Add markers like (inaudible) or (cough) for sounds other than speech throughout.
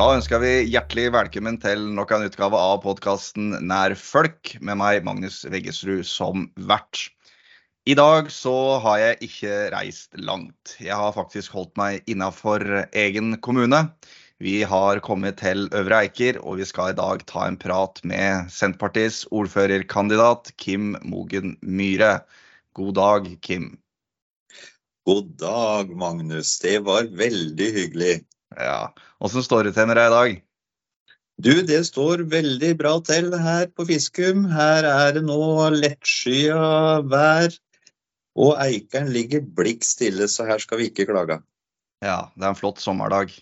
Da ønsker vi hjertelig velkommen til nok en utgave av podkasten Nær folk, med meg, Magnus Veggesrud, som vert. I dag så har jeg ikke reist langt. Jeg har faktisk holdt meg innafor egen kommune. Vi har kommet til Øvre Eiker, og vi skal i dag ta en prat med Senterpartiets ordførerkandidat Kim Mogen Myhre. God dag, Kim. God dag, Magnus. Det var veldig hyggelig. Ja, Åssen står det til med deg i dag? Du, det står veldig bra til her på Fiskum. Her er det nå lettskya vær, og eikeren ligger blikk stille, så her skal vi ikke klage. Ja, det er en flott sommerdag.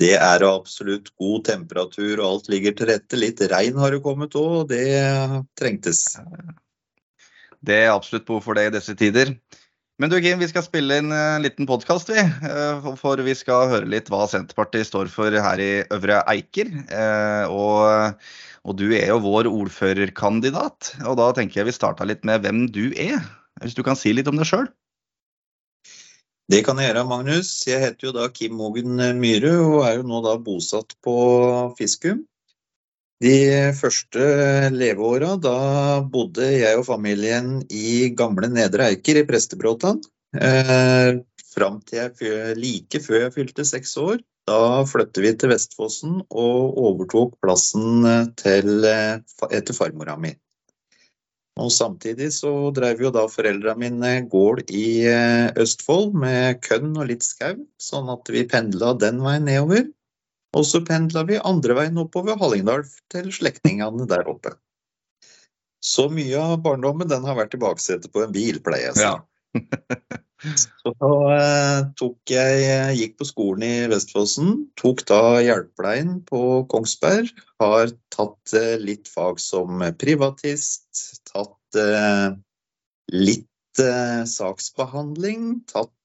Det er absolutt god temperatur, og alt ligger til rette. Litt regn har det kommet òg, og det trengtes. Det er absolutt behov for det i disse tider. Men du Kim, vi skal spille inn en liten podkast, vi. Eh, for vi skal høre litt hva Senterpartiet står for her i Øvre Eiker. Eh, og, og du er jo vår ordførerkandidat. Og da tenker jeg vi starta litt med hvem du er. Hvis du kan si litt om deg sjøl? Det kan jeg gjøre, Magnus. Jeg heter jo da Kim Mogen Myhre og er jo nå da bosatt på Fiskum. De første leveåra, da bodde jeg og familien i gamle Nedre Eiker i Prestebråtan. Eh, fram til jeg, like før jeg fylte seks år. Da flyttet vi til Vestfossen og overtok plassen til, eh, etter farmora mi. Og Samtidig så drev jo da foreldra mine gård i eh, Østfold med kønn og litt skau, sånn at vi pendla den veien nedover. Og så pendla vi andre veien oppover Hallingdal til slektningene der oppe. Så mye av barndommen den har vært i baksetet på en bil, pleier jeg å si. Ja. (laughs) så eh, tok jeg gikk på skolen i Vestfossen, tok da hjelpepleien på Kongsberg. Har tatt eh, litt fag som privatist, tatt eh, litt eh, saksbehandling, tatt Eh,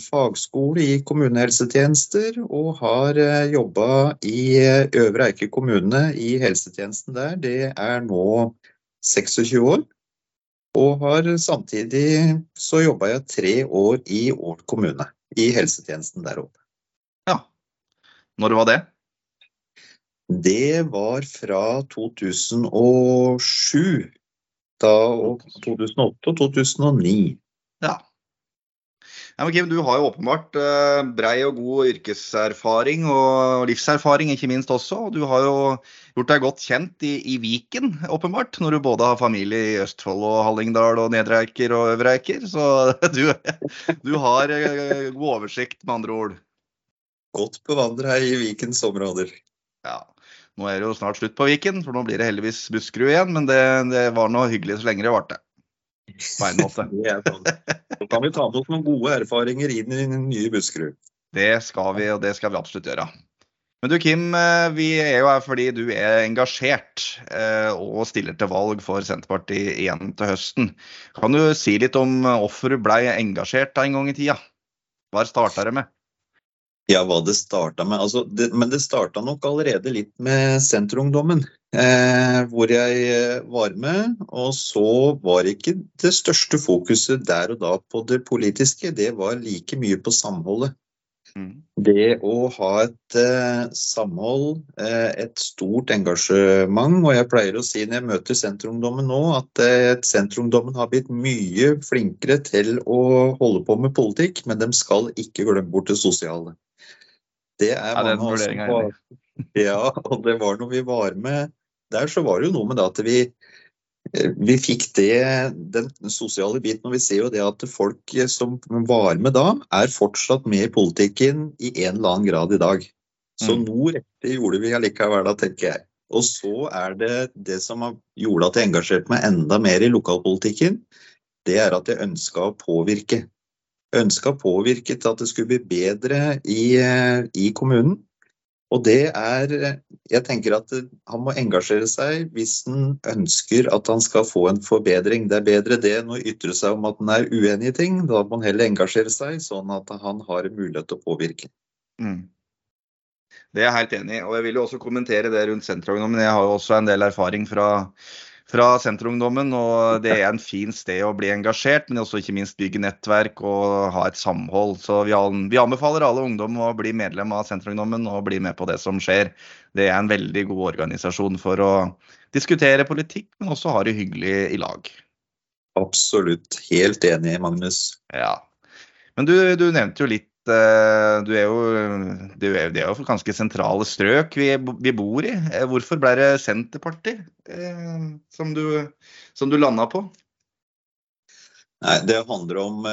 fagskole i kommunehelsetjenester og har eh, jobba i eh, Øvre Eiker kommune i helsetjenesten der. Det er nå 26 år. Og har samtidig så jobba jeg tre år i Ål kommune, i helsetjenesten der oppe. Ja. Når var det? Det var fra 2007. Da, og 2008 og 2009. Ja. Men Kim, du har jo åpenbart uh, brei og god yrkeserfaring og livserfaring, ikke minst også. og Du har jo gjort deg godt kjent i, i Viken, åpenbart, når du både har familie i Østfold og Hallingdal og Nedre Eiker og Øvre Eiker. Så (laughs) du, du har uh, god oversikt, med andre ord. Godt bevandra i Vikens områder. Ja. Nå er det jo snart slutt på Viken, for nå blir det heldigvis Buskerud igjen. Men det, det var noe hyggelig så lenge det varte på en måte. (laughs) Sånn. Så kan vi ta med oss noen gode erfaringer inn i den nye Buskerud. Det skal vi, og det skal vi absolutt gjøre. Men du Kim, eh, vi er jo her fordi du er engasjert eh, og stiller til valg for Senterpartiet igjen til høsten. Kan du si litt om hvorfor du blei engasjert en gang i tida? Hva starta det med? Ja, hva det starta med. Altså, det, men det starta nok allerede litt med Senterungdommen, eh, hvor jeg eh, var med. Og så var ikke det største fokuset der og da på det politiske, det var like mye på samholdet. Mm. Det å ha et eh, samhold, eh, et stort engasjement. Og jeg pleier å si når jeg møter Senterungdommen nå, at eh, Senterungdommen har blitt mye flinkere til å holde på med politikk, men de skal ikke glemme bort det sosiale. Det er ja, mange av oss som Ja, og det var når vi var med der, så var det jo noe med det at vi eh, vi fikk det, den sosiale biten, og vi ser jo det at folk som var med da, er fortsatt med i politikken i en eller annen grad i dag. Så mm. noe riktig gjorde vi allikevel, da, tenker jeg. Og så er det det som gjorde at jeg engasjerte meg enda mer i lokalpolitikken, det er at jeg ønska å påvirke ønska å påvirke til at det skulle bli bedre i, eh, i, kommunen. Og det er Jeg tenker at han må engasjere seg hvis han ønsker at han skal få en forbedring. Det er bedre det enn å ytre seg om at han er uenig i ting. Da må han heller engasjere seg, sånn at han har mulighet til å påvirke. Mm. Det er jeg helt enig i. Og jeg vil jo også kommentere det rundt sentraløkonomien. Jeg har jo også en del erfaring fra fra Senterungdommen. og Det er en fin sted å bli engasjert, men også ikke minst bygge nettverk og ha et samhold. Så vi, vi anbefaler alle ungdom å bli medlem av Senterungdommen og bli med på det som skjer. Det er en veldig god organisasjon for å diskutere politikk, men også ha det hyggelig i lag. Absolutt. Helt enig, Magnus. Ja. Men du, du nevnte jo litt du er jo, det er jo ganske sentrale strøk vi, vi bor i. Eh, hvorfor ble det Senterpartiet eh, som du, som du landa på? Nei, Det handler om,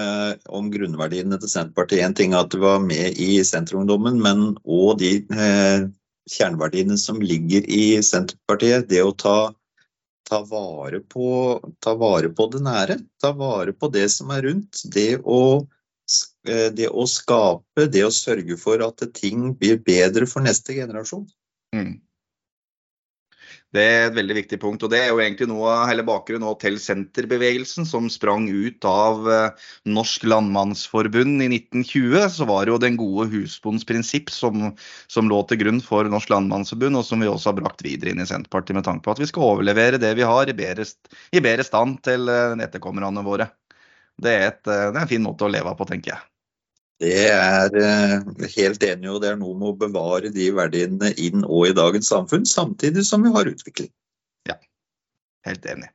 om, grunnverdiene til Senterpartiet. En ting er at du var med i Senterungdommen, men òg de eh, kjerneverdiene som ligger i Senterpartiet. Det å ta, ta, vare på, ta vare på det nære. Ta vare på det som er rundt. Det å Eh, det å skape, det å sørge for at ting blir bedre for neste generasjon. Mm. Det er et veldig viktig punkt. og Det er jo egentlig noe av hele bakgrunnen til senterbevegelsen, som sprang ut av eh, Norsk Landmannsforbund i 1920. Så var det jo den gode husbondens prinsipp som, som, lå til grunn for Norsk Landmannsforbund, og som vi også har brakt videre inn i Senterpartiet med tanke på at vi skal overlevere det vi har i bedre, i bedre stand til eh, etterkommerne våre. Det er, et, det er en fin måte å leve på, tenker jeg. Det er eh, helt enig, og det er noe med å bevare de verdiene inn og i dagens samfunn, samtidig som vi har utvikling. Ja, helt enig.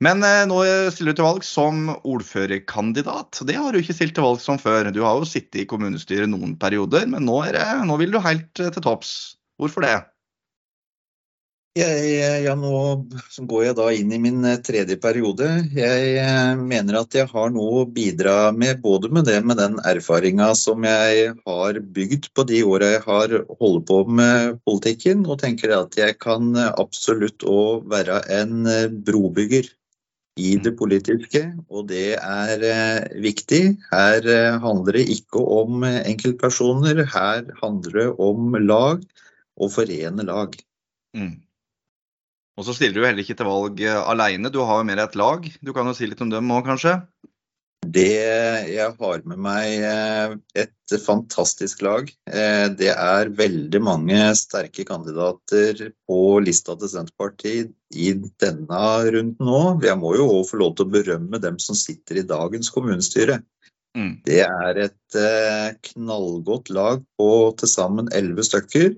Men eh, nå stiller du til valg som ordførerkandidat. Det har du ikke stilt til valg som før. Du har jo sittet i kommunestyret noen perioder, men nå, det, nå vil du helt eh, til topps. Hvorfor det? Jeg, ja, nå går jeg da inn i min eh, tredje periode. Jeg eh, mener at jeg har noe å bidra med, både med det med den erfaringa som jeg har bygd på de åra jeg har holdt på med politikken, og tenker at jeg kan absolutt òg være en eh, brobygger i det politiske, og det er viktig. Her handler det ikke om enkeltpersoner, her handler det om lag, og forene lag. Mm. Og så stiller du heller ikke til valg aleine, alene, du har jo mer et lag. Du kan jo si litt om dem òg, kanskje? Det, jeg har med meg eh, et fantastisk lag. Eh, det er veldig mange sterke kandidater på lista til Senterpartiet i denne runden nå. Jeg må jo òg få lov til å berømme dem som sitter i dagens kommunestyre. Mm. Det er et knallgodt lag på til sammen elleve stykker.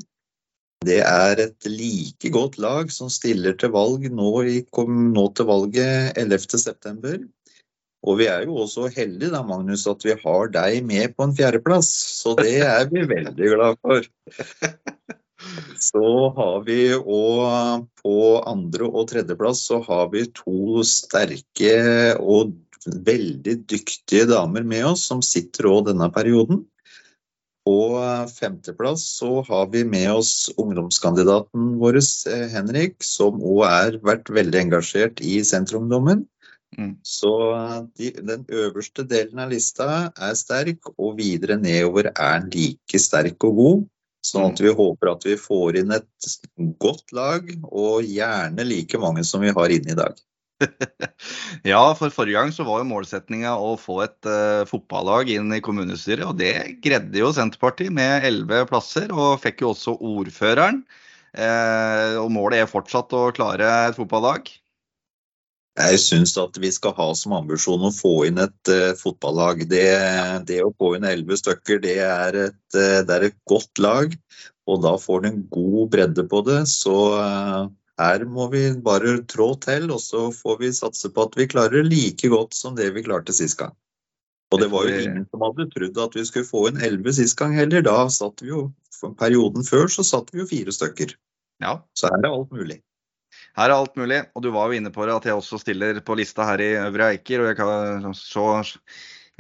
Det er et like godt lag som stiller til valg nå, i, nå til valget 11.9. Og vi er jo også heldige da, Magnus, at vi har deg med på en fjerdeplass. Så det er vi veldig glad for. (laughs) Så har vi òg på andre- og tredjeplass så har vi to sterke og veldig dyktige damer med oss som sitter òg denne perioden. På femteplass så har vi med oss ungdomskandidaten vår, eh, Henrik, som òg har vært veldig engasjert i Senterungdommen. Mm. Så de, den øverste delen av lista er sterk, og videre nedover er den like sterk og god. Sånn at mm. vi håper at vi får inn et godt lag, og gjerne like mange som vi har inne i dag. (laughs) ja, for forrige gang så var jo målsettinga å få et uh, fotballag inn i kommunestyret. Og det greide jo Senterpartiet med elleve plasser, og fikk jo også ordføreren. Uh, og målet er fortsatt å klare et fotballag? Jeg syns at vi skal ha som ambisjon å få inn et uh, fotballag. Det, det, å få inn elleve stykker, det er, et, det er, et, godt lag. Og da får du en god bredde på det. Så her må vi bare trå til, og så får vi satse på at vi klarer like godt som det vi klarte sist gang. Og det var jo ingen som hadde trodd at vi skulle få en elleve sist gang heller. Da satt vi jo, for perioden før så satt vi jo fire stykker. Ja. Så her er alt mulig. Her er alt mulig, og du var jo inne på det at jeg også stiller på lista her i Øvre Eiker. og jeg kan så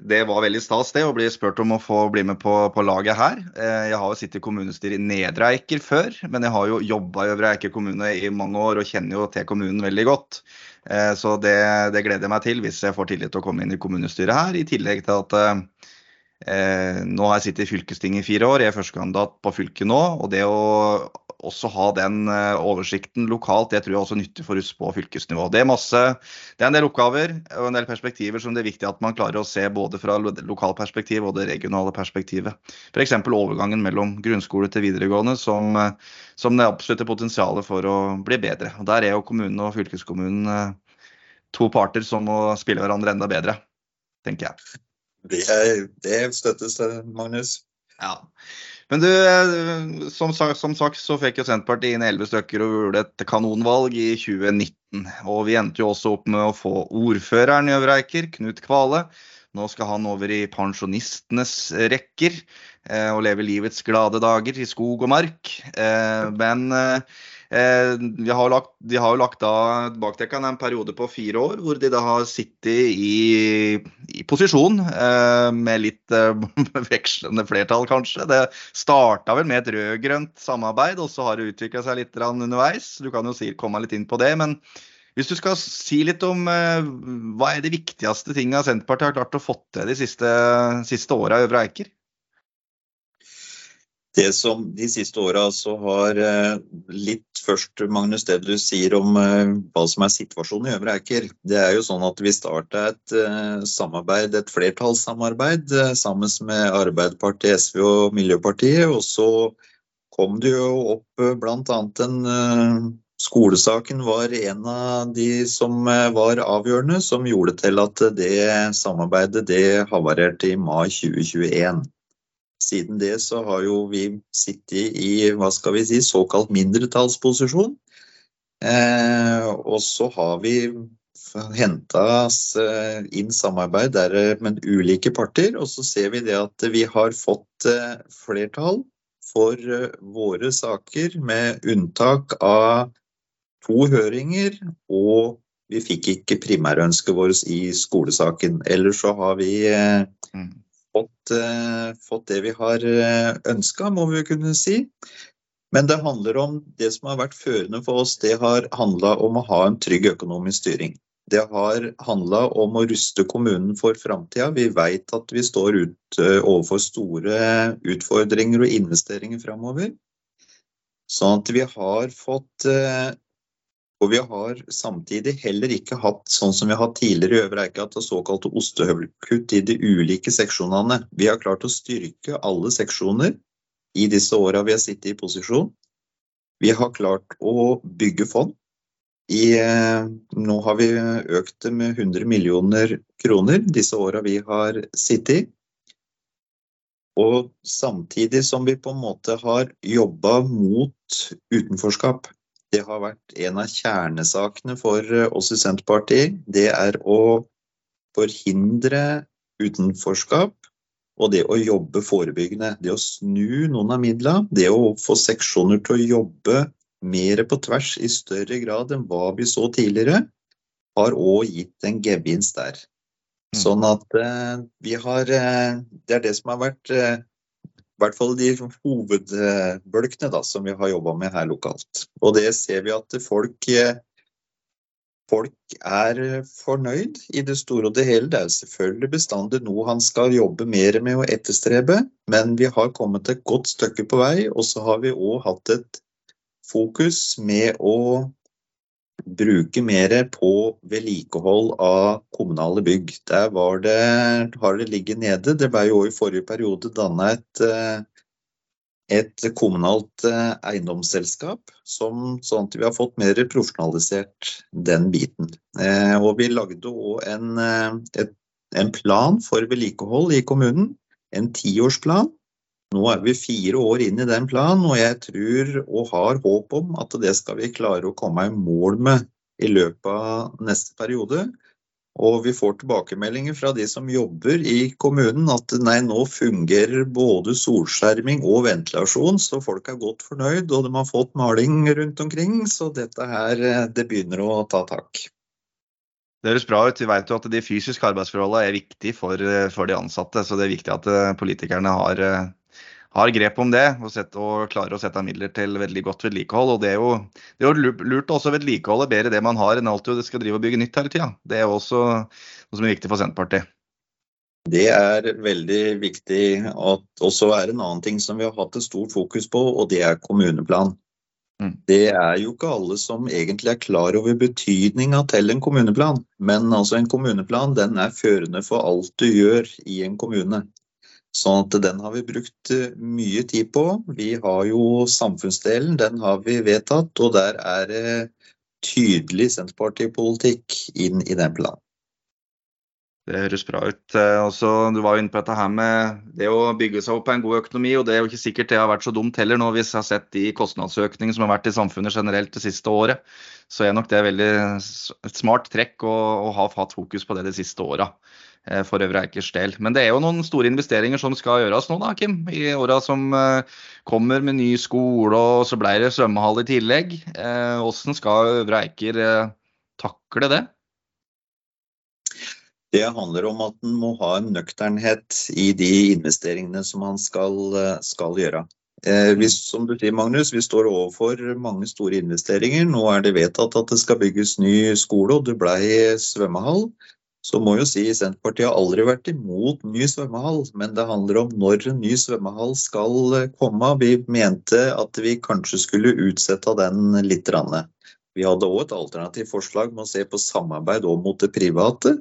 det var veldig stas det, å bli spurt om å få bli med på, på laget her. Eh, jeg har jo sittet i kommunestyret i Nedre Eiker før, men jeg har jo jobba i Øvre Eiker kommune i mange år og kjenner jo til kommunen veldig godt. Eh, så det, det gleder jeg meg til hvis jeg får tillit til å komme inn i kommunestyret her. I tillegg til at Eh, nå har jeg sittet i fylkestinget i fire år, jeg er førstekandidat på fylket nå. og det å også ha den eh, oversikten lokalt, det tror jeg også er nyttig for oss på fylkesnivå. Det er, masse, det er en del oppgaver og en del perspektiver som det er viktig at man klarer å se både fra lokalperspektiv og det regionale perspektivet. F.eks. overgangen mellom grunnskole til videregående, som, eh, som det absolutte potensialet for å bli bedre. Og Der er jo kommunen og fylkeskommunen eh, to parter som må spille hverandre enda bedre, tenker jeg. Det, det støttes, Magnus. Ja. Men du, som som, som sagt så fikk jo Senterpartiet inn elleve stykker og gjorde et kanonvalg i 2019. Og vi endte jo også opp med å få ordføreren i Øvre Eiker, Knut Kvale. Nå skal han over i pensjonistenes rekker eh, og leve livets glade dager i skog og mark. Eh, men eh, Eh, de har, lagt, de har jo lagt av bakdekkene en periode på fire år hvor de da har sittet i, i posisjon eh, med litt eh, (laughs) vekslende flertall, kanskje. Det starta vel med et rød-grønt samarbeid, og så har det utvikla seg litt underveis. Du kan jo si, komme litt inn på det. men hvis du skal si litt om hva er de viktigste tingene Senterpartiet har klart å få til de siste, siste åra i Øvre Eiker? Det som de siste åra så har eh, litt først, Magnus, det du sier om eh, hva som er situasjonen i Øvre Eiker. Det er jo sånn at vi starta et eh, samarbeid, et flertallssamarbeid sammen med Arbeiderpartiet, SV og Miljøpartiet. Og så kom det jo opp bl.a. en Skolesaken var en av de som var avgjørende, som gjorde til at det samarbeidet det havarerte i mai 2021. Siden det så har jo vi sittet i hva skal vi si, såkalt mindretallsposisjon. Eh, og så har vi henta eh, inn samarbeid der med ulike parter, og så ser vi det at vi har fått eh, flertall for eh, våre saker, med unntak av to høringer, og vi fikk ikke primærønsket vårt i skolesaken. Ellers så har vi eh, mm fått, eh, fått det vi har eh, ønska, må vi kunne si. Men det handler om det som har vært førende for oss, det har handla om å ha en trygg økonomisk styring. Det har handla om å ruste kommunen for framtida. Vi vet at vi står ut, eh, overfor store utfordringer og investeringer framover. Sånn at vi har fått og vi har samtidig heller ikke hatt, sånn som vi har hatt tidligere i Øvre Eika, såkalte ostehøvelkutt i de ulike seksjonene. Vi har klart å styrke alle seksjoner i disse åra vi har sittet i posisjon. Vi har klart å bygge fond. I, eh, nå har vi økt det med 100 millioner kroner disse åra vi har sittet i. Og samtidig som vi på en måte har jobba mot utenforskap. Det har vært en av kjernesakene for eh, oss i Senterpartiet. Det er å forhindre utenforskap og det å jobbe forebyggende. Det å snu noen av midlene, det å få seksjoner til å jobbe mer på tvers i større grad enn hva vi så tidligere, har òg gitt en gevinst der. Mm. Sånn at eh, vi har eh, Det er det som har vært eh, i hvert fall de hovedbølkene da, som vi har jobba med her lokalt. Og det ser vi at folk, folk er fornøyd i det store og det hele. Det er selvfølgelig bestandig noe han skal jobbe mer med å etterstrebe, men vi har kommet et godt stykke på vei. Og så har vi òg hatt et fokus med å bruke mer på vedlikehold av kommunale bygg. Der det, har det ligget nede. Det ble jo i forrige periode danna et, eh, et kommunalt eh, eiendomsselskap, som, sånn at vi har fått mer profesjonalisert den biten. Eh, og vi lagde òg en, en plan for vedlikehold i kommunen. En tiårsplan nå er vi fire år inn i den planen, og jeg tror og har håp om at det skal vi klare å komme i mål med i løpet av neste periode. Og vi får tilbakemeldinger fra de som jobber i kommunen at nei, nå fungerer både solskjerming og ventilasjon, så folk er godt fornøyd, og de har fått maling rundt omkring. Så dette her, det begynner å ta tak. Det høres bra ut. Vi vet jo at de fysiske arbeidsforholdene er viktig for, for, de ansatte. Så det er viktig at eh, politikerne har eh, har grep om det og, sett, og klarer å sette av midler til veldig godt vedlikehold. og Det er jo, det er jo lurt også å vedlikeholde bedre det man har, enn alltid det skal drive og bygge nytt hele tida. Det er også noe som er viktig for Senterpartiet. Det er veldig viktig. Og så er en annen ting som vi har hatt et stort fokus på, og det er kommuneplan. Mm. Det er jo ikke alle som egentlig er klar over betydninga til en kommuneplan. Men altså en kommuneplan den er førende for alt du gjør i en kommune. Sånn at den har vi brukt eh, mye tid på. Vi har jo samfunnsdelen, den har vi vedtatt. Og der er det tydelig Senterpartipolitikk inn i den planen. Det høres bra ut. Eh, også, du var jo inne på dette her med det å bygge seg opp en god økonomi. og Det er jo ikke sikkert det har vært så dumt heller nå, hvis jeg har sett de kostnadsøkningene som har vært i samfunnet generelt det siste året. Så er nok det veldig et smart trekk å, å ha hatt fokus på det de siste åra for Øvre Eikers del. Men det er jo noen store investeringer som skal gjøres nå, da, Kim. I åra som eh, kommer med ny skole, og så ble det svømmehall i tillegg. Hvordan skal Øvre Eiker takle det? Det handler om at en må ha en nøkternhet i de investeringene som man skal, skal gjøre. Eh, hvis, som du sier, Magnus, vi står overfor mange store investeringer. Nå er det vedtatt at det skal bygges ny skole, og det blei svømmehall. Så må jo si Senterpartiet har aldri vært imot ny svømmehall, men det handler om når en ny svømmehall skal komme. Vi mente at vi kanskje skulle utsette den litt. Vi hadde òg et alternativt forslag med å se på samarbeid mot det private.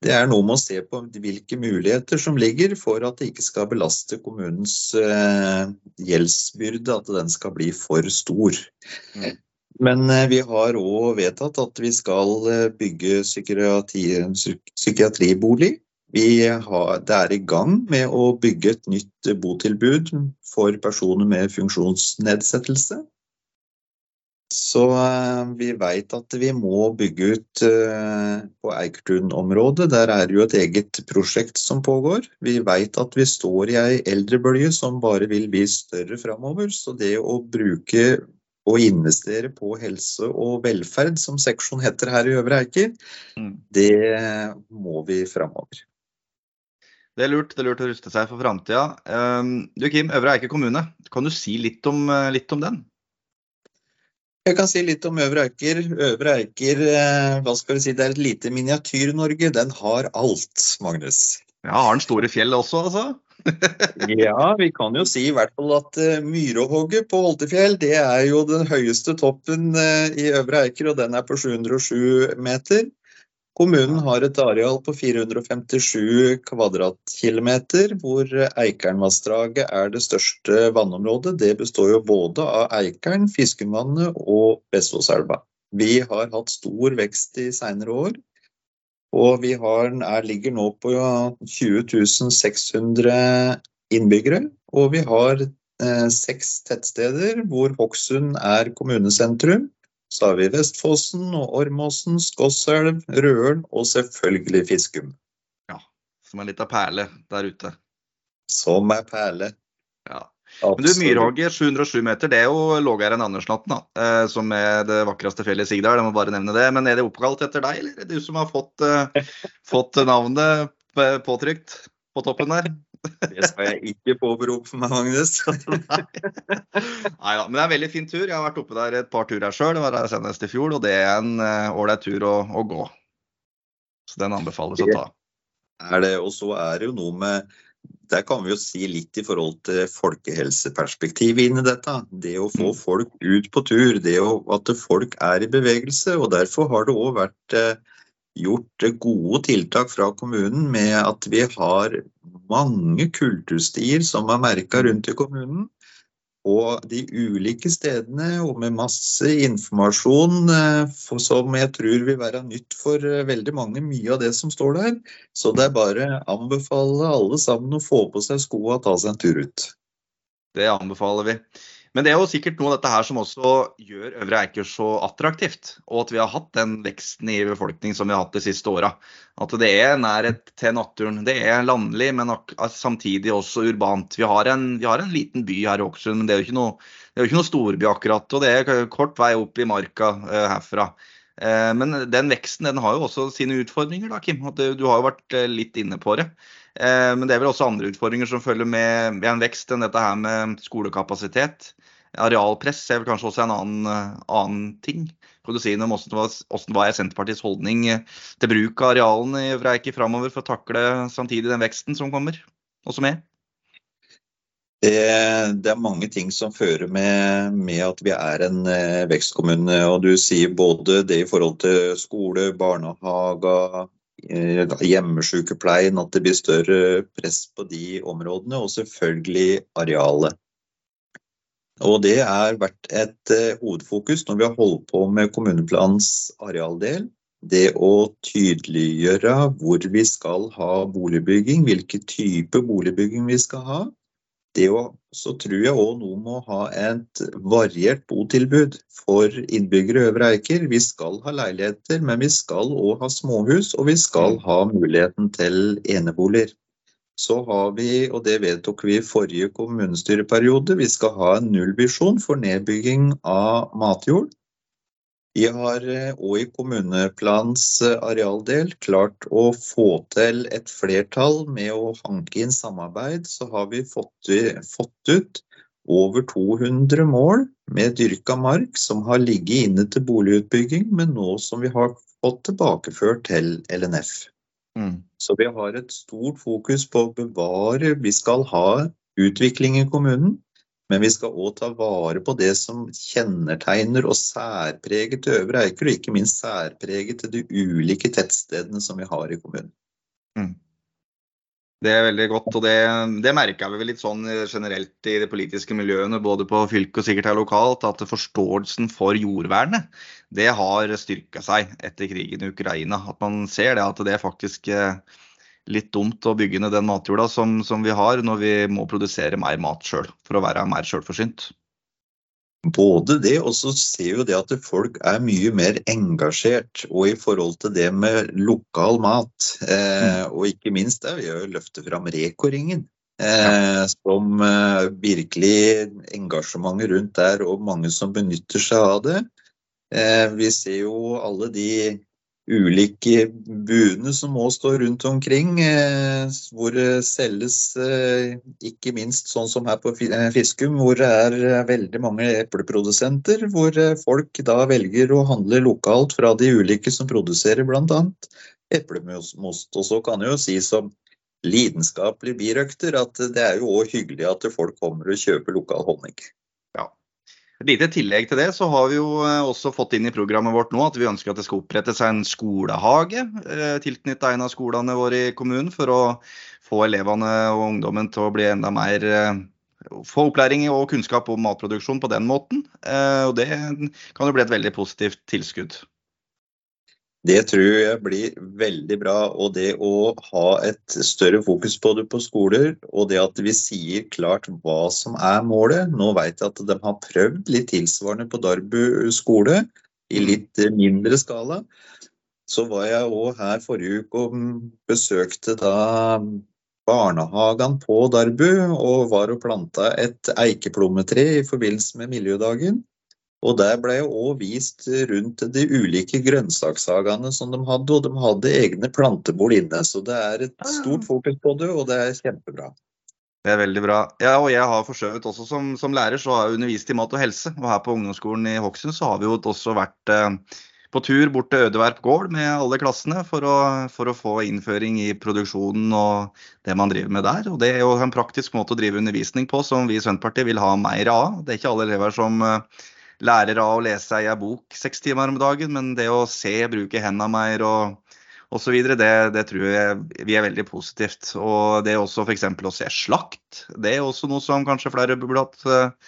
Det er noe med å se på hvilke muligheter som ligger for at det ikke skal belaste kommunens eh, gjeldsbyrde, at den skal bli for stor. Mm. Men eh, vi har òg vedtatt at vi skal eh, bygge psykiatri, psykiatribolig. Har, det er i gang med å bygge et nytt botilbud for personer med funksjonsnedsettelse. Så eh, vi vet at vi må bygge ut på Eikertun-området. Der er det jo et eget prosjekt som pågår. Vi vet at vi står i ei eldrebølge som bare vil bli større framover. Så det å bruke og investere på helse og velferd, som seksjon heter her i Øvre Eiker, mm. det må vi framover. Det er lurt, det er lurt å ruste seg for framtida. Um, du Kim, Øvre Eiker kommune, kan du si litt om, eh, litt om den? Jeg kan si litt om Øvre Eiker. Øvre Eiker eh, hva skal vi si, det er et lite miniatyr-Norge. Den har alt, Magnus. Ja, Har den store fjell også, altså? Ja, vi kan jo si i hvert fall at uh, Myrehogget på Holtefjell det er jo den høyeste toppen uh, i Øvre Eiker, og den er på 707 meter. Kommunen har et areal på 457 kvadratkilometer, hvor Eikernvassdraget er det største vannområdet. Det består jo både av Eikern, Fiskenvannet og Vestfosselva. Vi har hatt stor vekst i senere år. Og vi har, er, ligger nå på 20 600 innbyggere. Og vi har eh, seks tettsteder hvor Hokksund er kommunesentrum. Så har vi Vestfossen og Ormåsen, Skosselv, Røren og selvfølgelig Fiskum. Ja, som er litt av perle der ute. Som er perle. Ja. Men du, Myrhogget 707 meter, det er jo lavere enn Andersnatten, da, eh, som er det vakreste fjellet i Sigdal. Jeg må bare nevne det. Men er det oppkalt etter deg, eller er det du som har fått, uh, fått navnet påtrykt på toppen der? (laughs) Det skal jeg ikke påberope meg, Magnus. (laughs) Nei da, men det er en veldig fin tur. Jeg har vært oppe der et par turer sjøl. Var der senest i fjor, og det er en eh, ålreit tur å, å, gå. Så den anbefales å ta. Er det, og så er det jo noe med der kan vi jo si litt i forhold til folkehelseperspektivet inn i dette. Det å få mm. folk ut på tur, det å, at folk er i bevegelse. og Derfor har det òg vært eh, gjort gode tiltak fra kommunen med at vi har mange kulturstier som er merka rundt i kommunen. Og de ulike stedene, og med masse informasjon eh, som jeg tror vil være nytt for eh, veldig mange, mye av det som står der. Så det er bare å anbefale alle sammen å få på seg skoa og ta seg en tur ut. Det anbefaler vi. Men det er jo sikkert noe av dette her som også gjør Øvre Eiker så attraktivt. Og at vi har hatt den veksten i befolkning som vi har hatt de siste åra. At det er nærhet til naturen. Det er landlig, men samtidig også urbant. Vi har en, vi har en liten by her i Åkersund, men det er jo ikke noe, det ikke noe storby akkurat. Og det er kort vei opp i marka uh, herfra. Uh, men den veksten den har jo også sine utfordringer, da, Kim. Du har jo vært uh, litt inne på det. Men det er vel også andre utfordringer som følger med, en vekst enn dette her med skolekapasitet. Arealpress er vel kanskje også en annen, annen ting. Kan du si noe om hvordan var er Senterpartiets holdning til bruk av arealene i Eiker framover for å takle samtidig den veksten som kommer, og som er? Det, det, er mange ting som fører med, med at vi er en eh, vekstkommune. og Du sier både det i forhold til skole, barnehage, eh, hjemmesykepleien, at det blir større press på de områdene, og selvfølgelig arealet. Og Det har vært et eh, hovedfokus når vi har holdt på med kommuneplanens arealdel. Det å tydeliggjøre hvor vi skal ha boligbygging, hvilken type boligbygging vi skal ha. Det å, så tror jeg òg noe må ha et variert botilbud for innbyggere i Øvre Eiker. Vi skal ha leiligheter, men vi skal òg ha småhus, og vi skal ha muligheten til eneboliger så har vi, og det vedtok vi i forrige kommunestyreperiode, vi skal ha en nullvisjon for nedbygging av matjord. Vi har òg eh, i kommuneplanens eh, arealdel klart å få til et flertall med å hanke inn samarbeid. Så har vi fått, fått ut over 200 mål med dyrka mark som har ligget inne til boligutbygging, men nå som vi har fått tilbakeført til LNF. Mm. Så vi har et stort fokus på å bevare Vi skal ha utvikling i kommunen, men vi skal òg ta vare på det som kjennetegner og særpreget til Øvre Eiker, og ikke minst særpreget til de ulike tettstedene som vi har i kommunen. Mm. Det er veldig godt, og det, det merka vi litt sånn generelt i de politiske miljøene, både på fylket og sikkert her lokalt, at forståelsen for jordvernet det har styrka seg etter krigen i Ukraina. At man ser det at det faktisk eh, litt dumt å bygge ned den matjorda som, som vi har, når vi må produsere mer mat sjøl for å være mer sjølforsynt. Både det, og så ser jo det at folk er mye mer engasjert. Og i forhold til det med lokal mat, eh, mm. og ikke minst det, vi har jo løftet fram Reko-ringen. Eh, som eh, virkelig engasjementet rundt der, og mange som benytter seg av det. Eh, vi ser jo alle de ulike buene som må stå rundt omkring, eh, hvor det selges eh, ikke minst sånn som her på Fiskum, hvor det er veldig mange epleprodusenter, hvor folk da velger å handle lokalt fra de ulike som produserer bl.a. eplemost. Og så kan jeg jo si som lidenskapelig birøkter at det er jo òg hyggelig at folk kommer og kjøper lokal honning. Et lite tillegg til det så har vi jo eh, også fått inn i programmet vårt nå at vi ønsker at det skal opprettes en skolehage eh, tilknyttet en av skolene våre i kommunen, for å få elevene og ungdommen til å bli enda mer eh, få opplæring og kunnskap om matproduksjon på den måten. Og det kan jo bli et veldig positivt tilskudd. Det tror jeg blir veldig bra. Og det å ha et større fokus på det på skoler, og det at vi sier klart hva som er målet. Nå vet jeg at de har prøvd litt tilsvarende på Darbu skole, i mm. litt mindre skala. Så var jeg òg her forrige uke og besøkte da barnehagen på Darbu og var og planta et eikeplommetre i forbindelse med miljødagen. Og der ble jeg òg vist rundt de ulike grønnsakshagene som de hadde, og de hadde egne plantebol inne. Så det er et ah. stort fokus på det, og det er kjempebra. Det er veldig bra. Ja, og jeg har forsøkt også som, som, lærer så har jeg undervist i mat og helse. Og her på ungdomsskolen i Hokksund så har vi jo også vært eh, på tur bort til Ødeverp gård med alle klassene for å, for å, få innføring i produksjonen og det man driver med der. Og det er jo en praktisk måte å drive undervisning på som vi i Senterpartiet vil ha mer av. Det er ikke alle elever som eh, lærer av å lese ei bok seks timer om dagen, men det å se, bruke hendene mer og osv., det, det tror jeg vi er veldig positivt. Og det er også f.eks. å se slakt. Det er også noe som kanskje flere burde hatt,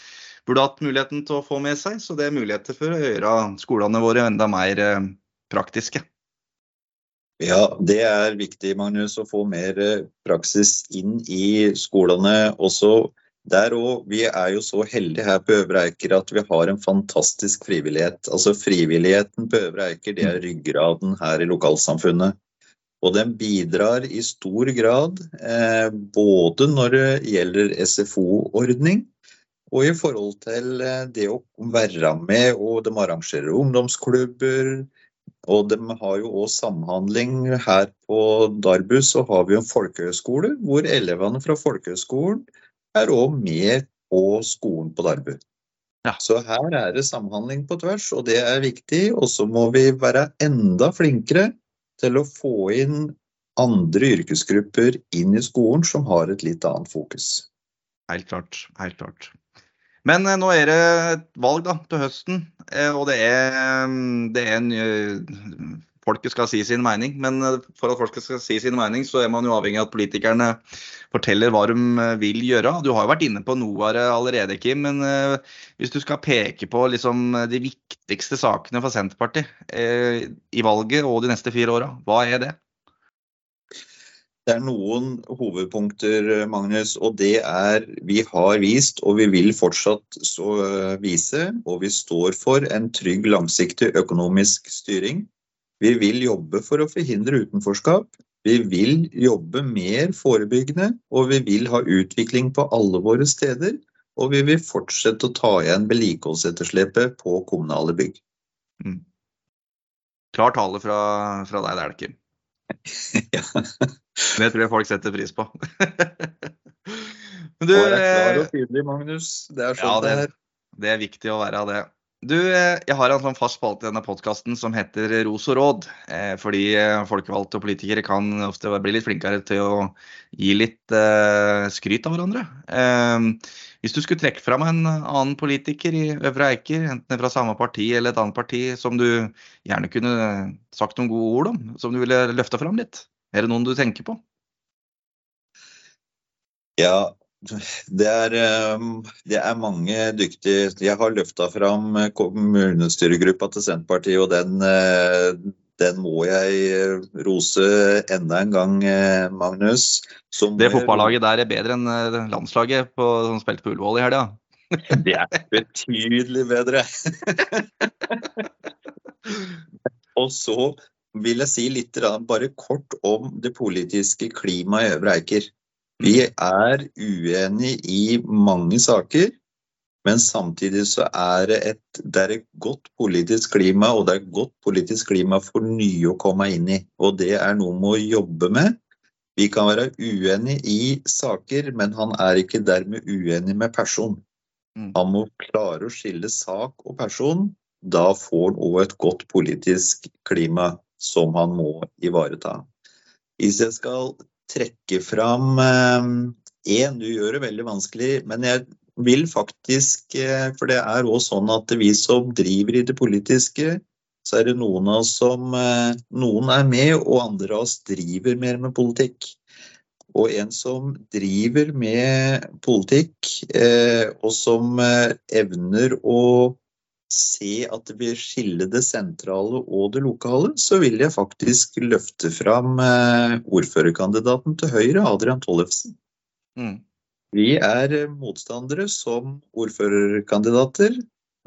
burde hatt muligheten til å få med seg. Så det er muligheter for å gjøre skolene våre enda mer eh, praktiske. Ja, det er viktig, Magnus, å få mer eh, praksis inn i skolene. Også der òg. Vi er jo så heldige her på Øvre Eiker at vi har en fantastisk frivillighet. Altså Frivilligheten på Øvre Eiker det er ryggraden her i lokalsamfunnet. Og den bidrar i stor grad eh, både når det gjelder SFO-ordning, og i forhold til eh, det å være med, og de arrangerer ungdomsklubber. Og de har jo òg samhandling. Her på Darbus så har vi en folkehøyskole hvor elevene fra folkehøyskolen er òg med på skolen på Darbu. Ja. Så her er det samhandling på tvers, og det er viktig. Og så må vi være enda flinkere til å få inn andre yrkesgrupper inn i skolen som har et litt annet fokus. Helt klart. Helt klart. Men eh, nå er det et valg da, til høsten, eh, og det er, mm, det er en, eh, Folket skal si sin mening, men eh, for at folket skal si sin mening, så er man jo avhengig av at politikerne forteller hva de eh, vil gjøre. Du har jo vært inne på noe av det allerede, Kim. Men eh, hvis du skal peke på liksom, de viktigste sakene for Senterpartiet i valget og de neste fire åra, hva er det? Det er noen hovedpunkter, Magnus, og det er vi har vist, og vi vil fortsatt vise, og vi står for en trygg, langsiktig økonomisk styring. Vi vil jobbe for å forhindre utenforskap. Vi vil jobbe mer forebyggende, og vi vil ha utvikling på alle våre steder. Og vi vil fortsette å ta igjen vedlikeholdsetterslepet på kommunale bygg. Mm. Klar tale fra, fra deg der, Kim. (laughs) ja. Det tror jeg folk setter pris på. (laughs) Men du, og er klar og tydelig, Magnus. Det er sånn ja, det, det er. Det er viktig å være av det. Du, eh, jeg har en sånn fast spalte i denne podkasten som heter Ros og råd. Eh, fordi eh, folkevalgte og politikere kan ofte bli litt flinkere til å gi litt skryt av hverandre. Hvis du skulle trekke fram en annen politiker i Øvre Eiker, enten fra samme parti eller et annet parti, som du gjerne kunne sagt noen gode ord om, som du ville løfta fram litt, er det noen du tenker på? Ja, det er, ehm, det er, mange dyktige Jeg har løfta fram eh, kommunestyregruppa til Senterpartiet, og den, eh, den, må jeg eh, rose enda en gang, Magnus. Som det fotballaget der er bedre enn landslaget på, som spilte på Ullevål i helga? (laughs) Det er betydelig bedre. (laughs) og så vil jeg si litt bare kort om det politiske klimaet i Øvre Eiker. Vi er uenige i mange saker, men samtidig så er det et, det er et godt politisk klima, og det er et godt politisk klima for nye å komme inn i. Og det er noe med å jobbe med. Vi kan være uenige i saker, men han er ikke dermed uenig med person. Mm. Han må klare å skille sak og person. Da får han òg et godt politisk klima som han må ivareta. Hvis jeg skal trekke fram én. Eh, du gjør det veldig vanskelig, men jeg vil faktisk eh, For det er òg sånn at vi som driver i det politiske, så er det noen av oss som eh, Noen er med, og andre av oss driver mer med politikk. Og en som driver med politikk, og som evner å se at det blir skille det sentrale og det lokale, så vil jeg faktisk løfte fram eh, ordførerkandidaten til Høyre, Adrian Tollefsen. Mm. Vi er motstandere som ordførerkandidater,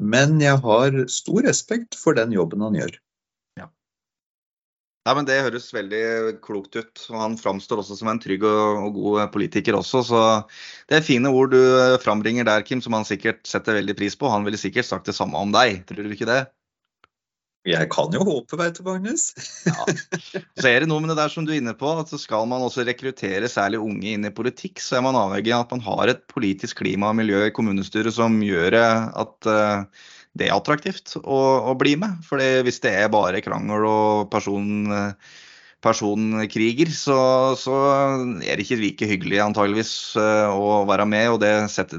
men jeg har stor respekt for den jobben han gjør. Ja, men Det høres veldig klokt ut. og Han framstår også som en trygg og, god politiker også. Så det er fine ord du frambringer der, Kim, som han sikkert setter veldig pris på. Han ville sikkert sagt det samme om deg, tror du ikke det? Jeg kan jo håpe, veit du, Magnus. ja. Så er det noe med det der som du er inne på, at skal man også rekruttere særlig unge inn i politikk, så er man avhengig av at man har et politisk klima og miljø i kommunestyret som gjør at uh, det er attraktivt å, å bli med. For hvis det er bare krangel og person, personkriger, så, så, er det ikke like hyggelig antageligvis eh, å være med. Og det,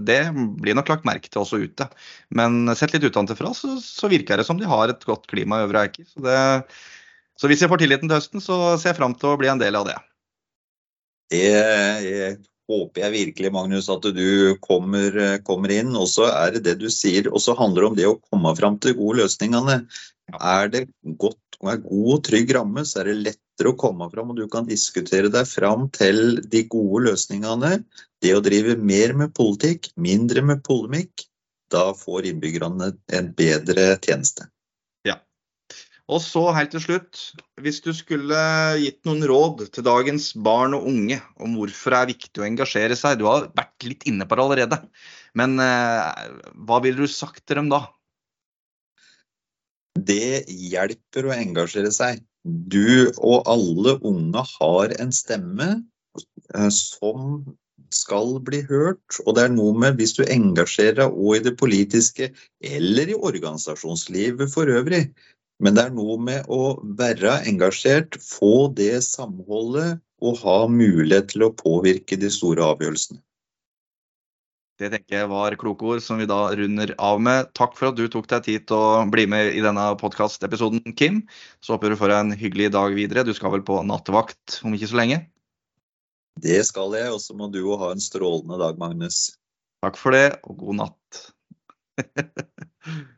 det blir nok lagt merke til også ute. Men sett litt utenfra så, så virker det som de har et godt klima i Øvre Eiker. Så, så hvis jeg får tilliten til høsten, så ser jeg fram til å bli en del av det. Det er håper jeg virkelig, Magnus, at du kommer, kommer inn. Og så er det det du sier, og så handler det om det å komme fram til gode løsningene. Er det godt og er god trygg ramme, så er det lettere å komme fram, og du kan diskutere deg fram til de gode løsningene. Det å drive mer med politikk, mindre med polemikk, da får innbyggerne en bedre tjeneste. Og så helt til slutt, hvis du skulle gitt noen råd til dagens barn og unge om hvorfor det er viktig å engasjere seg, du har vært litt inne på det allerede, men eh, hva ville du sagt til dem da? Det hjelper å engasjere seg. Du og alle unge har en stemme eh, som skal bli hørt. Og det er noe med hvis du engasjerer deg òg i det politiske eller i organisasjonslivet for øvrig. Men det er noe med å være engasjert, få det samholdet og ha mulighet til å påvirke de store avgjørelsene. Det tenker jeg var kloke ord som vi da runder av med. Takk for at du tok deg tid til å bli med i denne podkastepisoden, Kim. Så håper du får en hyggelig dag videre. Du skal vel på nattevakt om ikke så lenge? Det skal jeg, og så må du òg ha en strålende dag, Magnus. Takk for det, og god natt. (laughs)